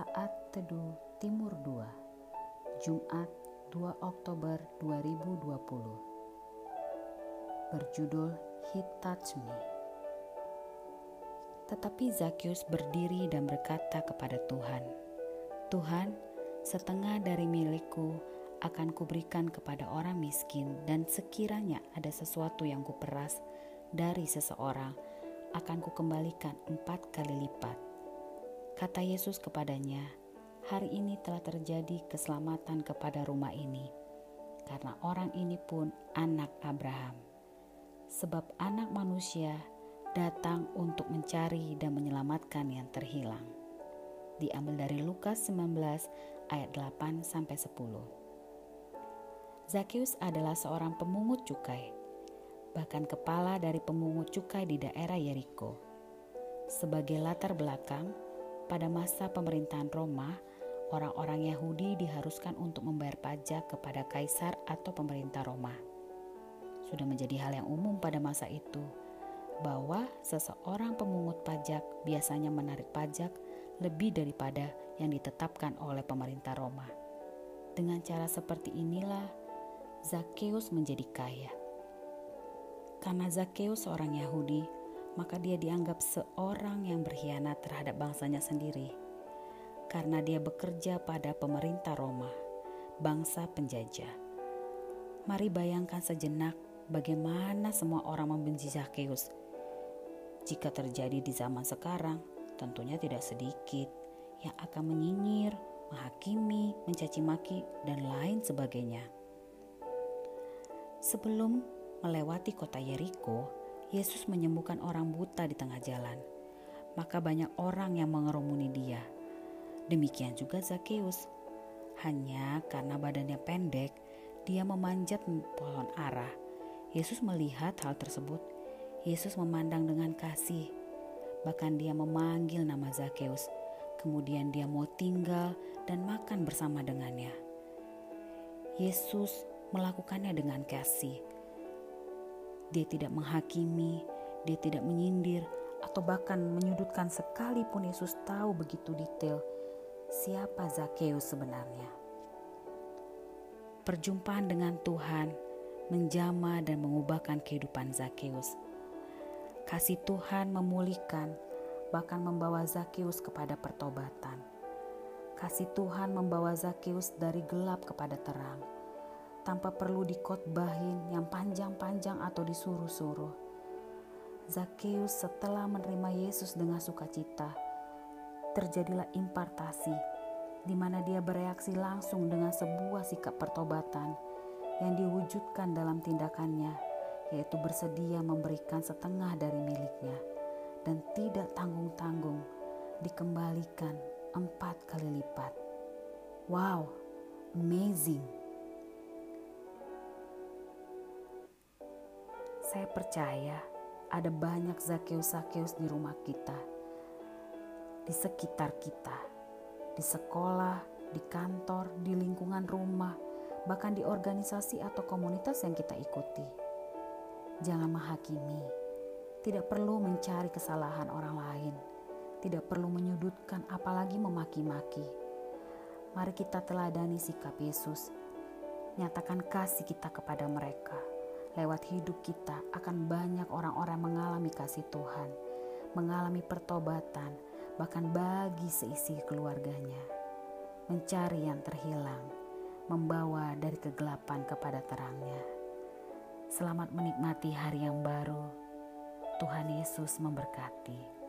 Saat Teduh Timur 2 Jumat 2 Oktober 2020 Berjudul He Touch Me Tetapi Zakius berdiri dan berkata kepada Tuhan Tuhan, setengah dari milikku akan kuberikan kepada orang miskin dan sekiranya ada sesuatu yang kuperas dari seseorang akan kukembalikan empat kali lipat. Kata Yesus kepadanya, hari ini telah terjadi keselamatan kepada rumah ini, karena orang ini pun anak Abraham. Sebab anak manusia datang untuk mencari dan menyelamatkan yang terhilang. Diambil dari Lukas 19 ayat 8 sampai 10. Zakius adalah seorang pemungut cukai, bahkan kepala dari pemungut cukai di daerah Yeriko. Sebagai latar belakang, pada masa pemerintahan Roma, orang-orang Yahudi diharuskan untuk membayar pajak kepada kaisar atau pemerintah Roma. Sudah menjadi hal yang umum pada masa itu bahwa seseorang pemungut pajak biasanya menarik pajak lebih daripada yang ditetapkan oleh pemerintah Roma. Dengan cara seperti inilah Zakheus menjadi kaya. Karena Zakheus seorang Yahudi, maka dia dianggap seorang yang berkhianat terhadap bangsanya sendiri karena dia bekerja pada pemerintah Roma, bangsa penjajah. Mari bayangkan sejenak bagaimana semua orang membenci Zakheus. Jika terjadi di zaman sekarang, tentunya tidak sedikit yang akan menyinyir, menghakimi, mencaci maki, dan lain sebagainya. Sebelum melewati kota Yeriko, Yesus menyembuhkan orang buta di tengah jalan. Maka banyak orang yang mengerumuni dia. Demikian juga Zakheus. Hanya karena badannya pendek, dia memanjat pohon arah. Yesus melihat hal tersebut. Yesus memandang dengan kasih. Bahkan dia memanggil nama Zakheus. Kemudian dia mau tinggal dan makan bersama dengannya. Yesus melakukannya dengan kasih dia tidak menghakimi, dia tidak menyindir, atau bahkan menyudutkan sekalipun Yesus tahu begitu detail siapa Zakheus sebenarnya. Perjumpaan dengan Tuhan menjama dan mengubahkan kehidupan Zakheus. Kasih Tuhan memulihkan, bahkan membawa Zakheus kepada pertobatan. Kasih Tuhan membawa Zakheus dari gelap kepada terang tanpa perlu dikotbahin yang panjang-panjang atau disuruh-suruh. Zakheus setelah menerima Yesus dengan sukacita, terjadilah impartasi di mana dia bereaksi langsung dengan sebuah sikap pertobatan yang diwujudkan dalam tindakannya, yaitu bersedia memberikan setengah dari miliknya dan tidak tanggung-tanggung dikembalikan empat kali lipat. Wow, amazing! Saya percaya ada banyak Zakheus-Zakheus di rumah kita, di sekitar kita, di sekolah, di kantor, di lingkungan rumah, bahkan di organisasi atau komunitas yang kita ikuti. Jangan menghakimi, tidak perlu mencari kesalahan orang lain, tidak perlu menyudutkan, apalagi memaki-maki. Mari kita teladani sikap Yesus, nyatakan kasih kita kepada mereka Lewat hidup kita akan banyak orang-orang mengalami kasih Tuhan, mengalami pertobatan, bahkan bagi seisi keluarganya. Mencari yang terhilang, membawa dari kegelapan kepada terangnya. Selamat menikmati hari yang baru. Tuhan Yesus memberkati.